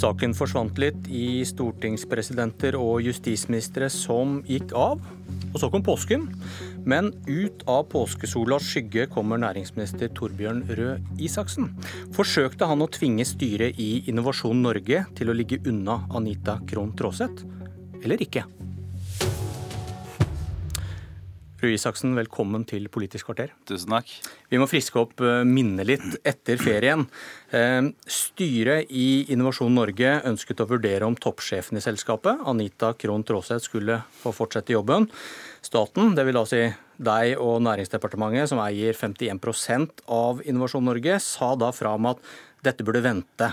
Rettssaken forsvant litt i stortingspresidenter og justisministre som gikk av. Og så kom påsken. Men ut av påskesolas skygge kommer næringsminister Torbjørn Røe Isaksen. Forsøkte han å tvinge styret i Innovasjon Norge til å ligge unna Anita Krohn Traaseth, eller ikke? Røe Isaksen, velkommen til Politisk kvarter. Tusen takk. Vi må friske opp eh, minnet litt etter ferien. Eh, styret i Innovasjon Norge ønsket å vurdere om toppsjefen i selskapet, Anita Krohn Traaseth, skulle få fortsette jobben. Staten, det vil da si deg og Næringsdepartementet, som eier 51% av Innovasjon Norge, sa da fra om at dette burde vente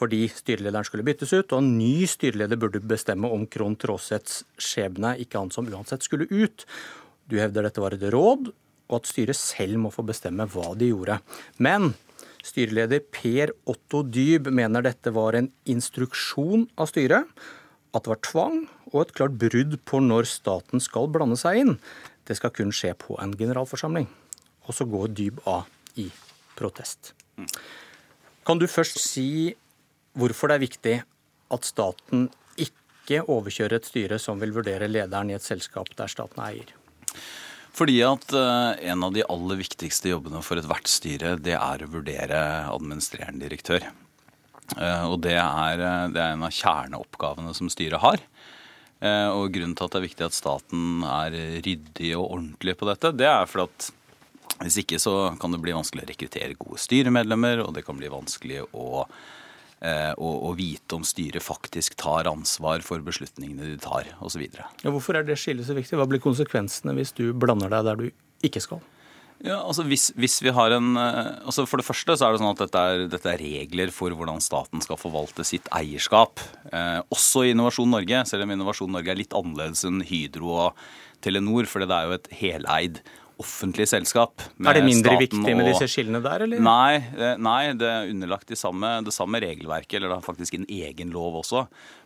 fordi styrelederen skulle byttes ut, og en ny styreleder burde bestemme om Krohn Traaseths skjebne, ikke han som uansett skulle ut. Du hevder dette var et råd, og at styret selv må få bestemme hva de gjorde. Men styreleder Per Otto Dyb mener dette var en instruksjon av styret. At det var tvang og et klart brudd på når staten skal blande seg inn. Det skal kun skje på en generalforsamling. Og så går Dyb av i protest. Kan du først si hvorfor det er viktig at staten ikke overkjører et styre som vil vurdere lederen i et selskap der staten er eier? Fordi at uh, en av de aller viktigste jobbene for ethvert styre, det er å vurdere administrerende direktør. Uh, og det er, eh, det er, en av kjerneoppgavene som styret har. Og grunnen til at det er viktig at staten er ryddig og ordentlig på dette, det er for at hvis ikke så kan det bli vanskelig å rekruttere gode styremedlemmer, og det kan bli vanskelig å Eh, og, og, vite om styret faktisk tar ansvar for beslutningene de tar, osv. Ja, hvorfor er det skillet så viktig? Hva blir konsekvensene hvis du blander deg der du ikke skal? Ja, altså hvis, hvis, vi har en, eh, altså For det første så er det sånn at dette er, dette er regler for hvordan staten skal forvalte sitt eierskap. Eh, også i Innovasjon Norge, selv om Innovasjon Norge er litt annerledes enn Hydro og Telenor, for det er jo et heleid offentlig selskap. Er det mindre viktig med disse skillene der, eller? Nei, nei det er underlagt de samme, det samme regelverket, eller det er faktisk en egen lov også.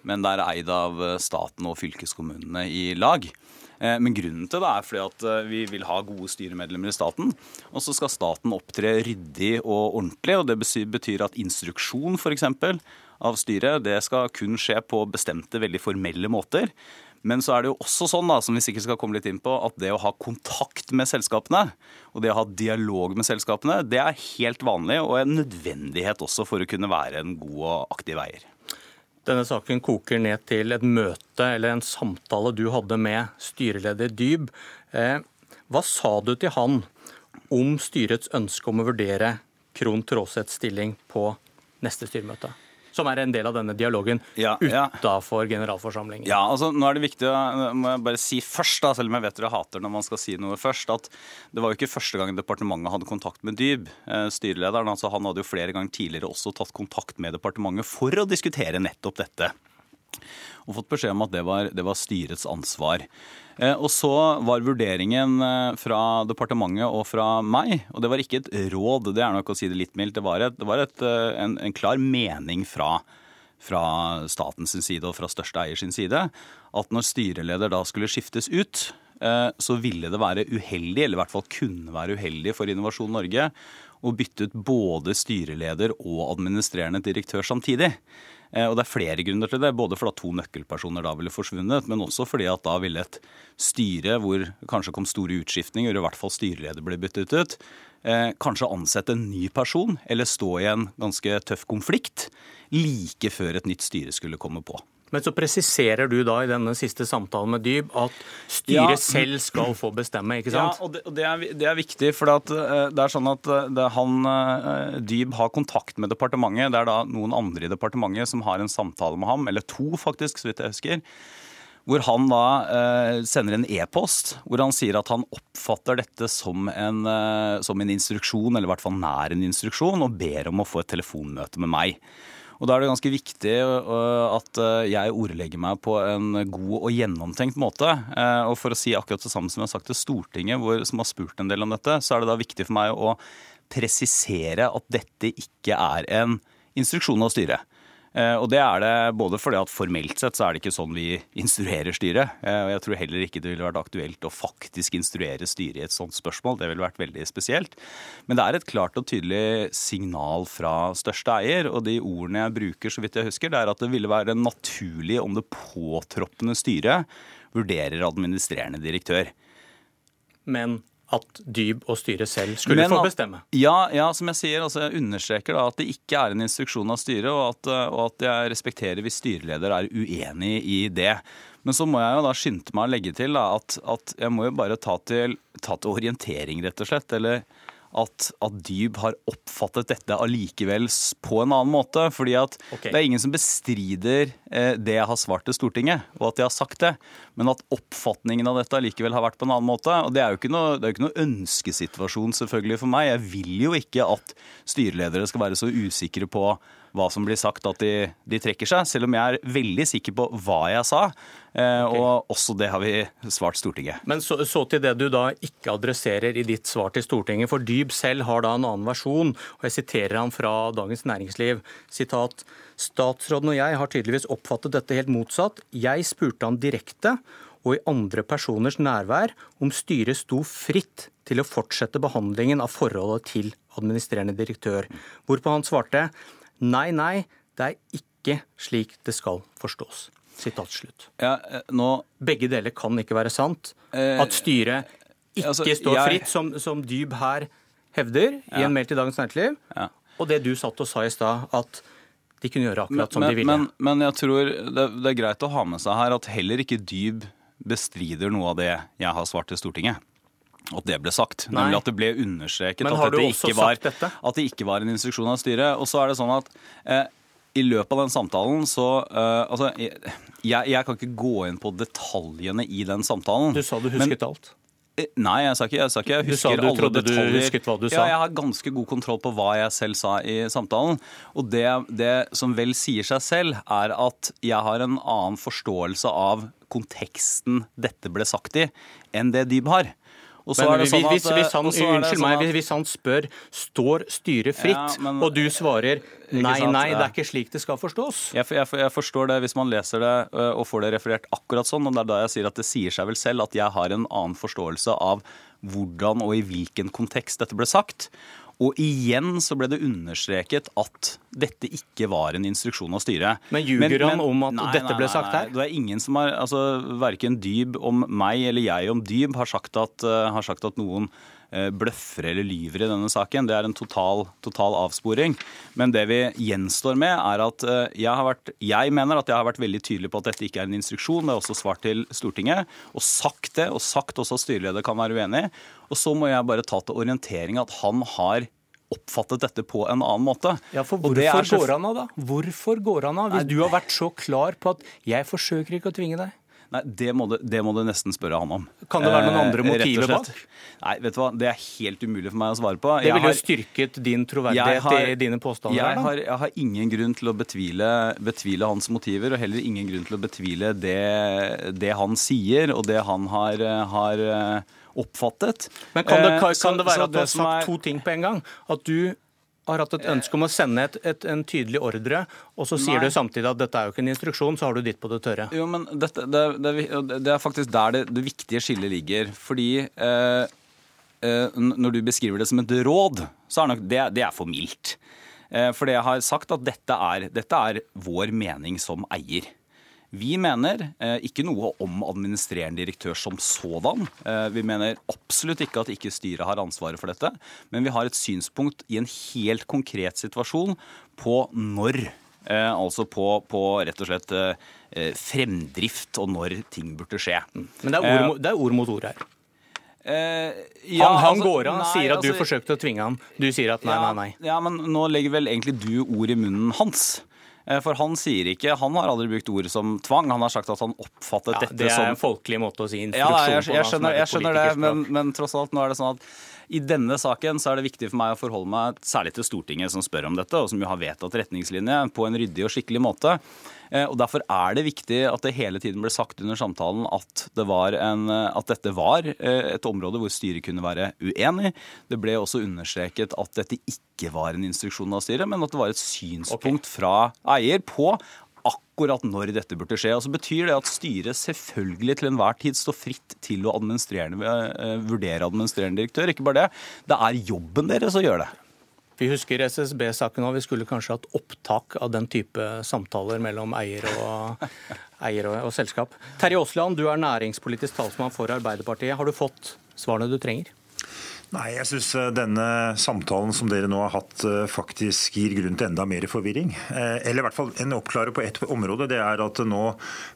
Men det er eid av eh, staten og fylkeskommunene i lag. Eh, men grunnen til det er fordi at eh, vi vil ha gode styremedlemmer i staten. Og så skal staten opptre ryddig og ordentlig, og det betyr at instruksjon f.eks. av styret det skal kun skje på bestemte, veldig formelle måter. Men så er det jo også sånn, da, som vi sikkert skal komme litt inn på, at det å ha kontakt med selskapene, og det å ha dialog med selskapene, det er helt vanlig og en nødvendighet også for å kunne være en god og aktiv eier. Denne saken koker ned til et møte eller en samtale du hadde med styreleder Dyb. Eh, hva sa du til han om styrets ønske om å vurdere Krohn Traaseths stilling på neste styremøte? Som er en del av denne dialogen ja, utafor generalforsamlingen. Ja, altså nå er det viktig må jeg bare si først, da, selv om jeg vet dere hater når man skal si noe først, at det var jo ikke første gang departementet hadde kontakt med Dyb. Eh, styrelederen altså han hadde jo flere ganger tidligere også tatt kontakt med departementet for å diskutere nettopp dette og fått beskjed om at det var, det var styrets ansvar. Eh, og så var vurderingen eh, fra departementet og fra meg, og det var ikke et råd, det er nok å si det litt mildt, det var, et, det var et, eh, en, en, klar mening fra, fra statens side og fra største eier sin side, at når styreleder da skulle skiftes ut, så ville det være uheldig, eller i hvert fall kunne være uheldig for Innovasjon Norge å bytte ut både styreleder og administrerende direktør samtidig. Eh, og det er flere grunner til det. Både fordi to nøkkelpersoner da ville forsvunnet, men også fordi at da ville et styre hvor kanskje kom store utskiftninger, i hvert fall styreleder ble byttet ut, eh, kanskje ansette en ny person eller stå i en ganske tøff konflikt like før et nytt styre skulle komme på. Men så presiserer du da i denne siste samtalen med Dyb at styret ja. selv skal få bestemme, ikke sant? Ja, og det, og det, er, det er, viktig, for eh, det er sånn at eh, det, han, eh, Dyb har kontakt med departementet. Det er da noen andre i departementet som har en samtale med ham, eller to faktisk, så vidt jeg husker. Hvor han da eh, sender en e-post hvor han sier at han oppfatter dette som en, eh, som en instruksjon, eller i hvert fall nær en instruksjon, og ber om å få et telefonmøte med meg. Og Da er det ganske viktig øh, at øh, jeg ordlegger meg på en god og gjennomtenkt måte. Eh, og For å si akkurat det samme som jeg har sagt til Stortinget, hvor, som har spurt en del om dette, så er det da viktig for meg å presisere at dette ikke er en instruksjon av styret. Eh, og det er det både fordi at formelt sett så er det ikke sånn vi instruerer styret. Eh, og jeg tror heller ikke det ville vært aktuelt å faktisk instruere styret i et sånt spørsmål. Det ville vært veldig spesielt. Men det er et klart og tydelig signal fra største eier, og de ordene jeg bruker så vidt jeg husker, det er at det ville være naturlig om det påtroppende styret vurderer administrerende direktør. Men at Dyb og styret selv skulle Men, få bestemme. Ja, ja, som jeg sier, altså jeg understreker da at det ikke er en instruksjon av styret, og at, og at jeg respekterer hvis styreleder er uenig i det. Men så må jeg jo da skynde meg å legge til da, at, at, jeg må jo bare ta til, ta til orientering, rett og slett. Eller at, at, Dyb har oppfattet dette allikevel på en annen måte. fordi at okay. det er ingen som bestrider eh, det jeg har svart til Stortinget, og at jeg har sagt det. Men at oppfatningen av dette allikevel har vært på en annen måte. Og det er jo ikke noe, det er jo ikke noe ønskesituasjon selvfølgelig for meg. Jeg vil jo ikke at styreledere skal være så usikre på hva som blir sagt, at de, de, trekker seg. Selv om jeg er veldig sikker på hva jeg sa. Eh, okay. Og også det har vi svart Stortinget. Men så, så, til det du da ikke adresserer i ditt svar til Stortinget. For Dyb selv har da en annen versjon, og jeg siterer ham fra Dagens Næringsliv. Sitat. Statsråden og jeg har tydeligvis oppfattet dette helt motsatt. Jeg spurte han direkte og i andre personers nærvær om styret sto fritt til å fortsette behandlingen av forholdet til administrerende direktør. Hvorpå han svarte Nei, nei, det er ikke slik det skal forstås. Sitat slutt. Ja, eh, nå... Begge deler kan ikke være sant. Eh, At styret ikke altså, står jeg... fritt, som, som, Dyb her hevder i en mail til Dagens Næringsliv. Ja. Og det du satt og sa i stad, at de kunne gjøre akkurat men, som de ville. Men, men jeg tror det, det, er greit å ha med seg her at heller ikke Dyb bestrider noe av det jeg har svart til Stortinget at det ble sagt. Nei. Nemlig at det ble understreket at, det ikke var, at det ikke var en instruksjon av styret. Og så er det sånn at eh, i løpet av den samtalen så uh, Altså, jeg, jeg, kan ikke gå inn på detaljene i den samtalen. Du sa du husket men, alt. Eh, nei, jeg sa ikke, jeg sa ikke jeg husker du sa du trodde detaljer. Du husket hva du sa. Ja, jeg har ganske god kontroll på hva jeg selv sa i samtalen. Og det, det som vel sier seg selv, er at jeg har en annen forståelse av konteksten dette ble sagt i, enn det Dyb har. Og så er det sånn at, hvis, hvis, han, unnskyld sånn meg, hvis han spør står styret fritt, ja, men, og du svarer nei, nei, det er ikke slik det skal forstås. Jeg, jeg, jeg, forstår det hvis man leser det øh, og får det referert akkurat sånn. og Det er da jeg sier at det sier seg vel selv at jeg har en annen forståelse av hvordan og i hvilken kontekst dette ble sagt. Og igjen så ble det understreket at dette ikke var en instruksjon av styret. Men ljuger han om at nei, dette nei, ble sagt her? Nei, Det er ingen som har, altså Verken Dyb om meg eller jeg om Dyb har sagt at, uh, har sagt at noen bløffer eller lyver i denne saken. Det er en total, total, avsporing. Men det vi gjenstår med, er at jeg jeg, vært, jeg mener at jeg har vært veldig tydelig på at dette ikke er en instruksjon. Det er også svart til Stortinget. Og sagt det, og sagt også at styreleder kan være uenig. Og så må jeg bare ta til orientering at han har oppfattet dette på en annen måte. Ja, for Hvorfor er... går han av, da? Hvorfor går han av, hvis Nei, du har vært så klar på at 'jeg forsøker ikke å tvinge deg'? Nei, det må, du, det må, du, nesten spørre han om. Kan det være noen andre eh, motiver bak? Nei, vet du hva, det er helt umulig for meg å svare på. Det ville jo styrket din troverdighet har, i dine påstander? Jeg har, jeg har, ingen grunn til å betvile, betvile, hans motiver, og heller ingen grunn til å betvile det, det han sier, og det han har, har oppfattet. Men kan det, kan, eh, kan det være at du har sagt to ting på en gang? At du har hatt et ønske om å sende et, et, en tydelig ordre, og så sier Nei. du samtidig at dette er jo ikke en instruksjon, så har du ditt på det tørre. Jo, men dette, det, det, det, er faktisk der det, det viktige skillet ligger. Fordi eh, eh, når du beskriver det som et råd, så er nok det, det er for mildt. Eh, for jeg har sagt at dette er, dette er vår mening som eier. Vi mener eh, ikke noe om administrerende direktør som sådan. Eh, vi mener absolutt ikke at ikke styret har ansvaret for dette. Men vi har et synspunkt i en helt konkret situasjon på når. Eh, altså på, på, rett og slett fremdrift og når ting burde skje. Men det er ord, det er ord mot ord her. Eh, ja, han, han altså, går av, sier at altså, du forsøkte å tvinge ham. Du sier at nei, ja, nei, nei. Ja, men nå legger vel egentlig du ord i munnen hans. Eh, for han sier ikke Han har aldri brukt ord som tvang. Han har sagt at han oppfattet ja, dette som Det er en folkelig måte å si instruksjon ja, jeg, jeg, skjønner, jeg skjønner det, men, men, tross alt, nå er det sånn at I denne saken så er det viktig for meg å forholde meg særlig til Stortinget, som spør om dette, og som jo har vedtatt retningslinje på en ryddig og skikkelig måte. Eh, og Derfor er det viktig at det hele tiden ble sagt under samtalen at, det en, at dette var eh, et område hvor styret kunne være uenig. Det ble også understreket at dette ikke var en instruksjon av styret, men at det var et synspunkt fra eier på akkurat når dette burde skje. Altså så betyr det at styret selvfølgelig til enhver tid står fritt til å administrerende, eh, vurdere administrerende direktør. Ikke bare det. Det er jobben deres å gjøre det. Vi husker SSB-saken og vi skulle kanskje hatt opptak av den type samtaler mellom eier og, eier og, og selskap. Terje Aasland, du er næringspolitisk talsmann for Arbeiderpartiet. Har du fått svarene du trenger? Nei, jeg syns eh, denne samtalen som dere nå har hatt, eh, faktisk gir grunn til enda mer forvirring. Eh, eller i hvert fall en oppklarer på ett område. Det er at nå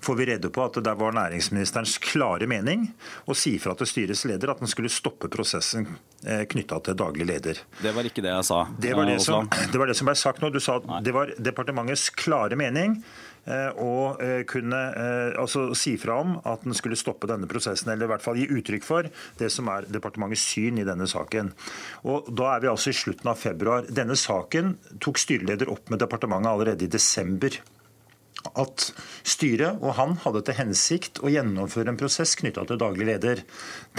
får vi rede på at det var næringsministerens klare mening å si fra til styrets leder at den skulle stoppe prosessen knytta til daglig leder. Det var ikke det jeg sa. Det var det, som, det var det som ble sagt nå. Du sa at det var departementets klare mening og eh, eh, kunne eh, altså si fra om at den skulle stoppe denne prosessen, eller i hvert fall gi uttrykk for det som er departementets syn i denne saken. Og Da er vi altså i slutten av februar. Denne saken tok styreleder opp med departementet allerede i desember at styret og han hadde til hensikt å gjennomføre en prosess knytta til daglig leder.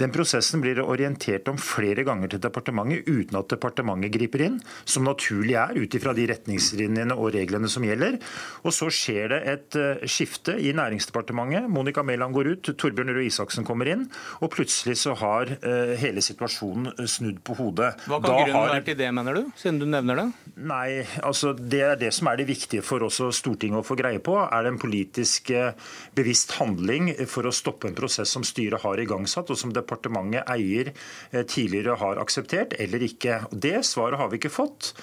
Den prosessen blir det orientert om flere ganger til departementet uten at departementet griper inn, som naturlig er ut ifra de retningslinjene og reglene som gjelder. Og så skjer det et eh, skifte i Næringsdepartementet. Monica Mæland går ut, Torbjørn Røe Isaksen kommer inn, og plutselig så har eh, hele situasjonen snudd på hodet. Hva kan da grunnen har... være til det, mener du, siden du nevner det? Nei, altså Det er det som er det viktige for oss Stortinget å få greie på er det en politisk eh, bevisst handling for å stoppe en prosess som styret har igangsatt, og som departementet eier eh, tidligere har akseptert, eller ikke. Det svaret har vi ikke fått.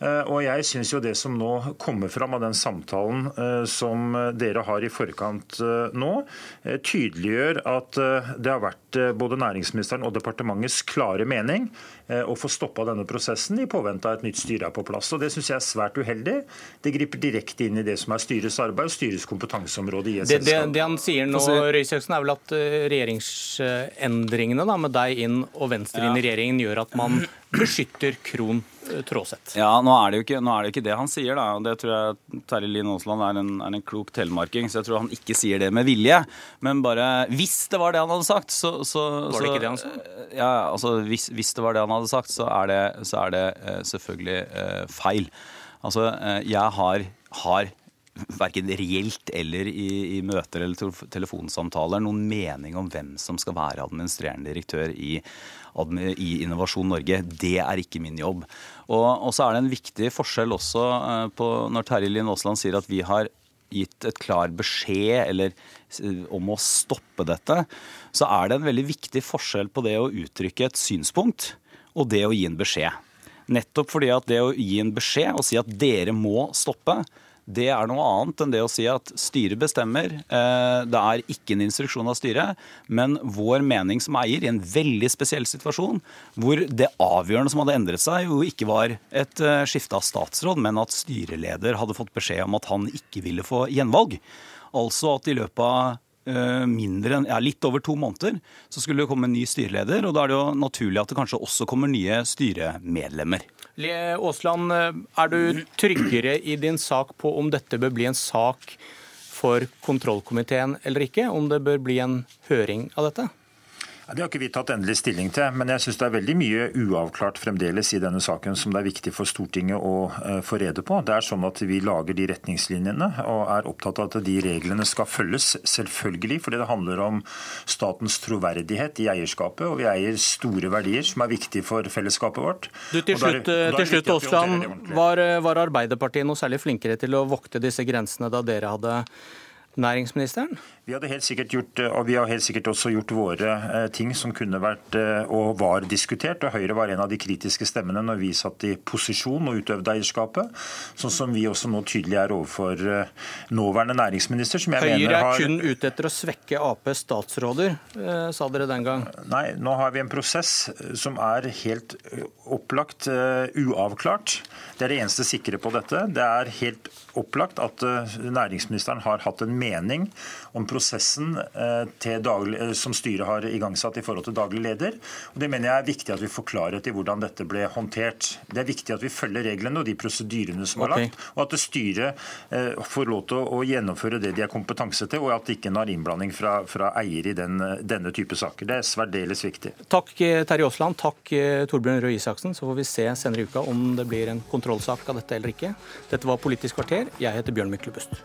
Eh, og jeg syns jo det som nå kommer fram av den samtalen som dere har i forkant nå, tydeliggjør at det har vært både næringsministeren og departementets klare mening Eh, å få stoppa denne prosessen i påvente av et nytt styre er på plass. Og Det syns jeg er svært uheldig. Det griper direkte inn i det som er styrets arbeid og styrets kompetanseområde i et det, det, det, han sier nå, Røe Isaksen, er vel at eh, regjeringsendringene da, med deg inn og Venstre inn i regjeringen gjør at man beskytter Kron eh, Tråseth. Ja, nå er, det jo ikke, det ikke det han sier, da. og Det tror jeg Terje Lien Aasland er, er, en klok telemarking, så jeg tror han ikke sier det med vilje. Men bare hvis det var det han hadde sagt, så, så Var det ikke det han sa? Ja, altså hvis, hvis det var det han hadde hadde sagt, så er det, så er det eh, selvfølgelig eh, feil. Altså, eh, jeg har, har verken reelt eller i, i, møter eller telefonsamtaler noen mening om hvem som skal være administrerende direktør i, i Innovasjon Norge. Det er ikke min jobb. Og, og, så er det en viktig forskjell også på når Terje Lien Aasland sier at vi har gitt et klar beskjed eller, om å stoppe dette, så er det en veldig viktig forskjell på det å uttrykke et synspunkt og det å gi en beskjed. Nettopp fordi at det å gi en beskjed og si at dere må stoppe, det er noe annet enn det å si at styret bestemmer. Eh, det er ikke en instruksjon av styret, men vår mening som eier i en veldig spesiell situasjon, hvor det avgjørende som hadde endret seg, jo ikke var et eh, skifte av statsråd, men at styreleder hadde fått beskjed om at han ikke ville få gjenvalg. Altså at i løpet av mindre enn, ja, litt over to måneder så skulle det komme en ny styreleder. og Da er det jo naturlig at det kanskje også kommer nye styremedlemmer. Aasland, eh, er du tryggere i din sak på om dette bør bli en sak for kontrollkomiteen eller ikke? Om det bør bli en høring av dette? Det har ikke vi tatt endelig stilling til, men jeg syns det er veldig mye uavklart fremdeles i denne saken som det er viktig for Stortinget å uh, få rede på. Det er sånn at Vi lager de retningslinjene og er opptatt av at de reglene skal følges, selvfølgelig. Fordi det handler om statens troverdighet i eierskapet. Og vi eier store verdier som er viktige for fellesskapet vårt. Du, til slutt, der, til slutt Aasland, var, var Arbeiderpartiet noe særlig flinkere til å vokte disse grensene da dere hadde næringsministeren? Vi, hadde helt sikkert gjort, eh, og vi har helt sikkert også gjort våre eh, ting som kunne vært eh, og var diskutert. og Høyre var en av de kritiske stemmene når vi satt i posisjon og utøvde eierskapet. Sånn som vi også nå tydelig er overfor nåværende næringsminister. som jeg Høyre mener har... er kun ute etter å svekke Aps statsråder, sa dere den gang. Nei, nå har vi en prosess som er helt opplagt uavklart. Det er det eneste sikre på dette. Det er helt opplagt at næringsministeren har hatt en mening om prosessen prosessen daglig, som styret har igangsatt i forhold til daglig leder. Og Det mener jeg er viktig at vi får klarhet i hvordan dette ble håndtert. Det er viktig at vi følger reglene og de prosedyrene som er lagt, og at styret får lov til å gjennomføre det de er kompetanse til, og at ikke er innblanding fra, fra eier i den, denne type saker. Det er særdeles viktig. Takk Terje Aasland, takk Torbjørn Røe Isaksen. Så får vi se senere i uka om det blir en kontrollsak av dette eller ikke. Dette var Politisk kvarter. Jeg heter Bjørn Myklebust.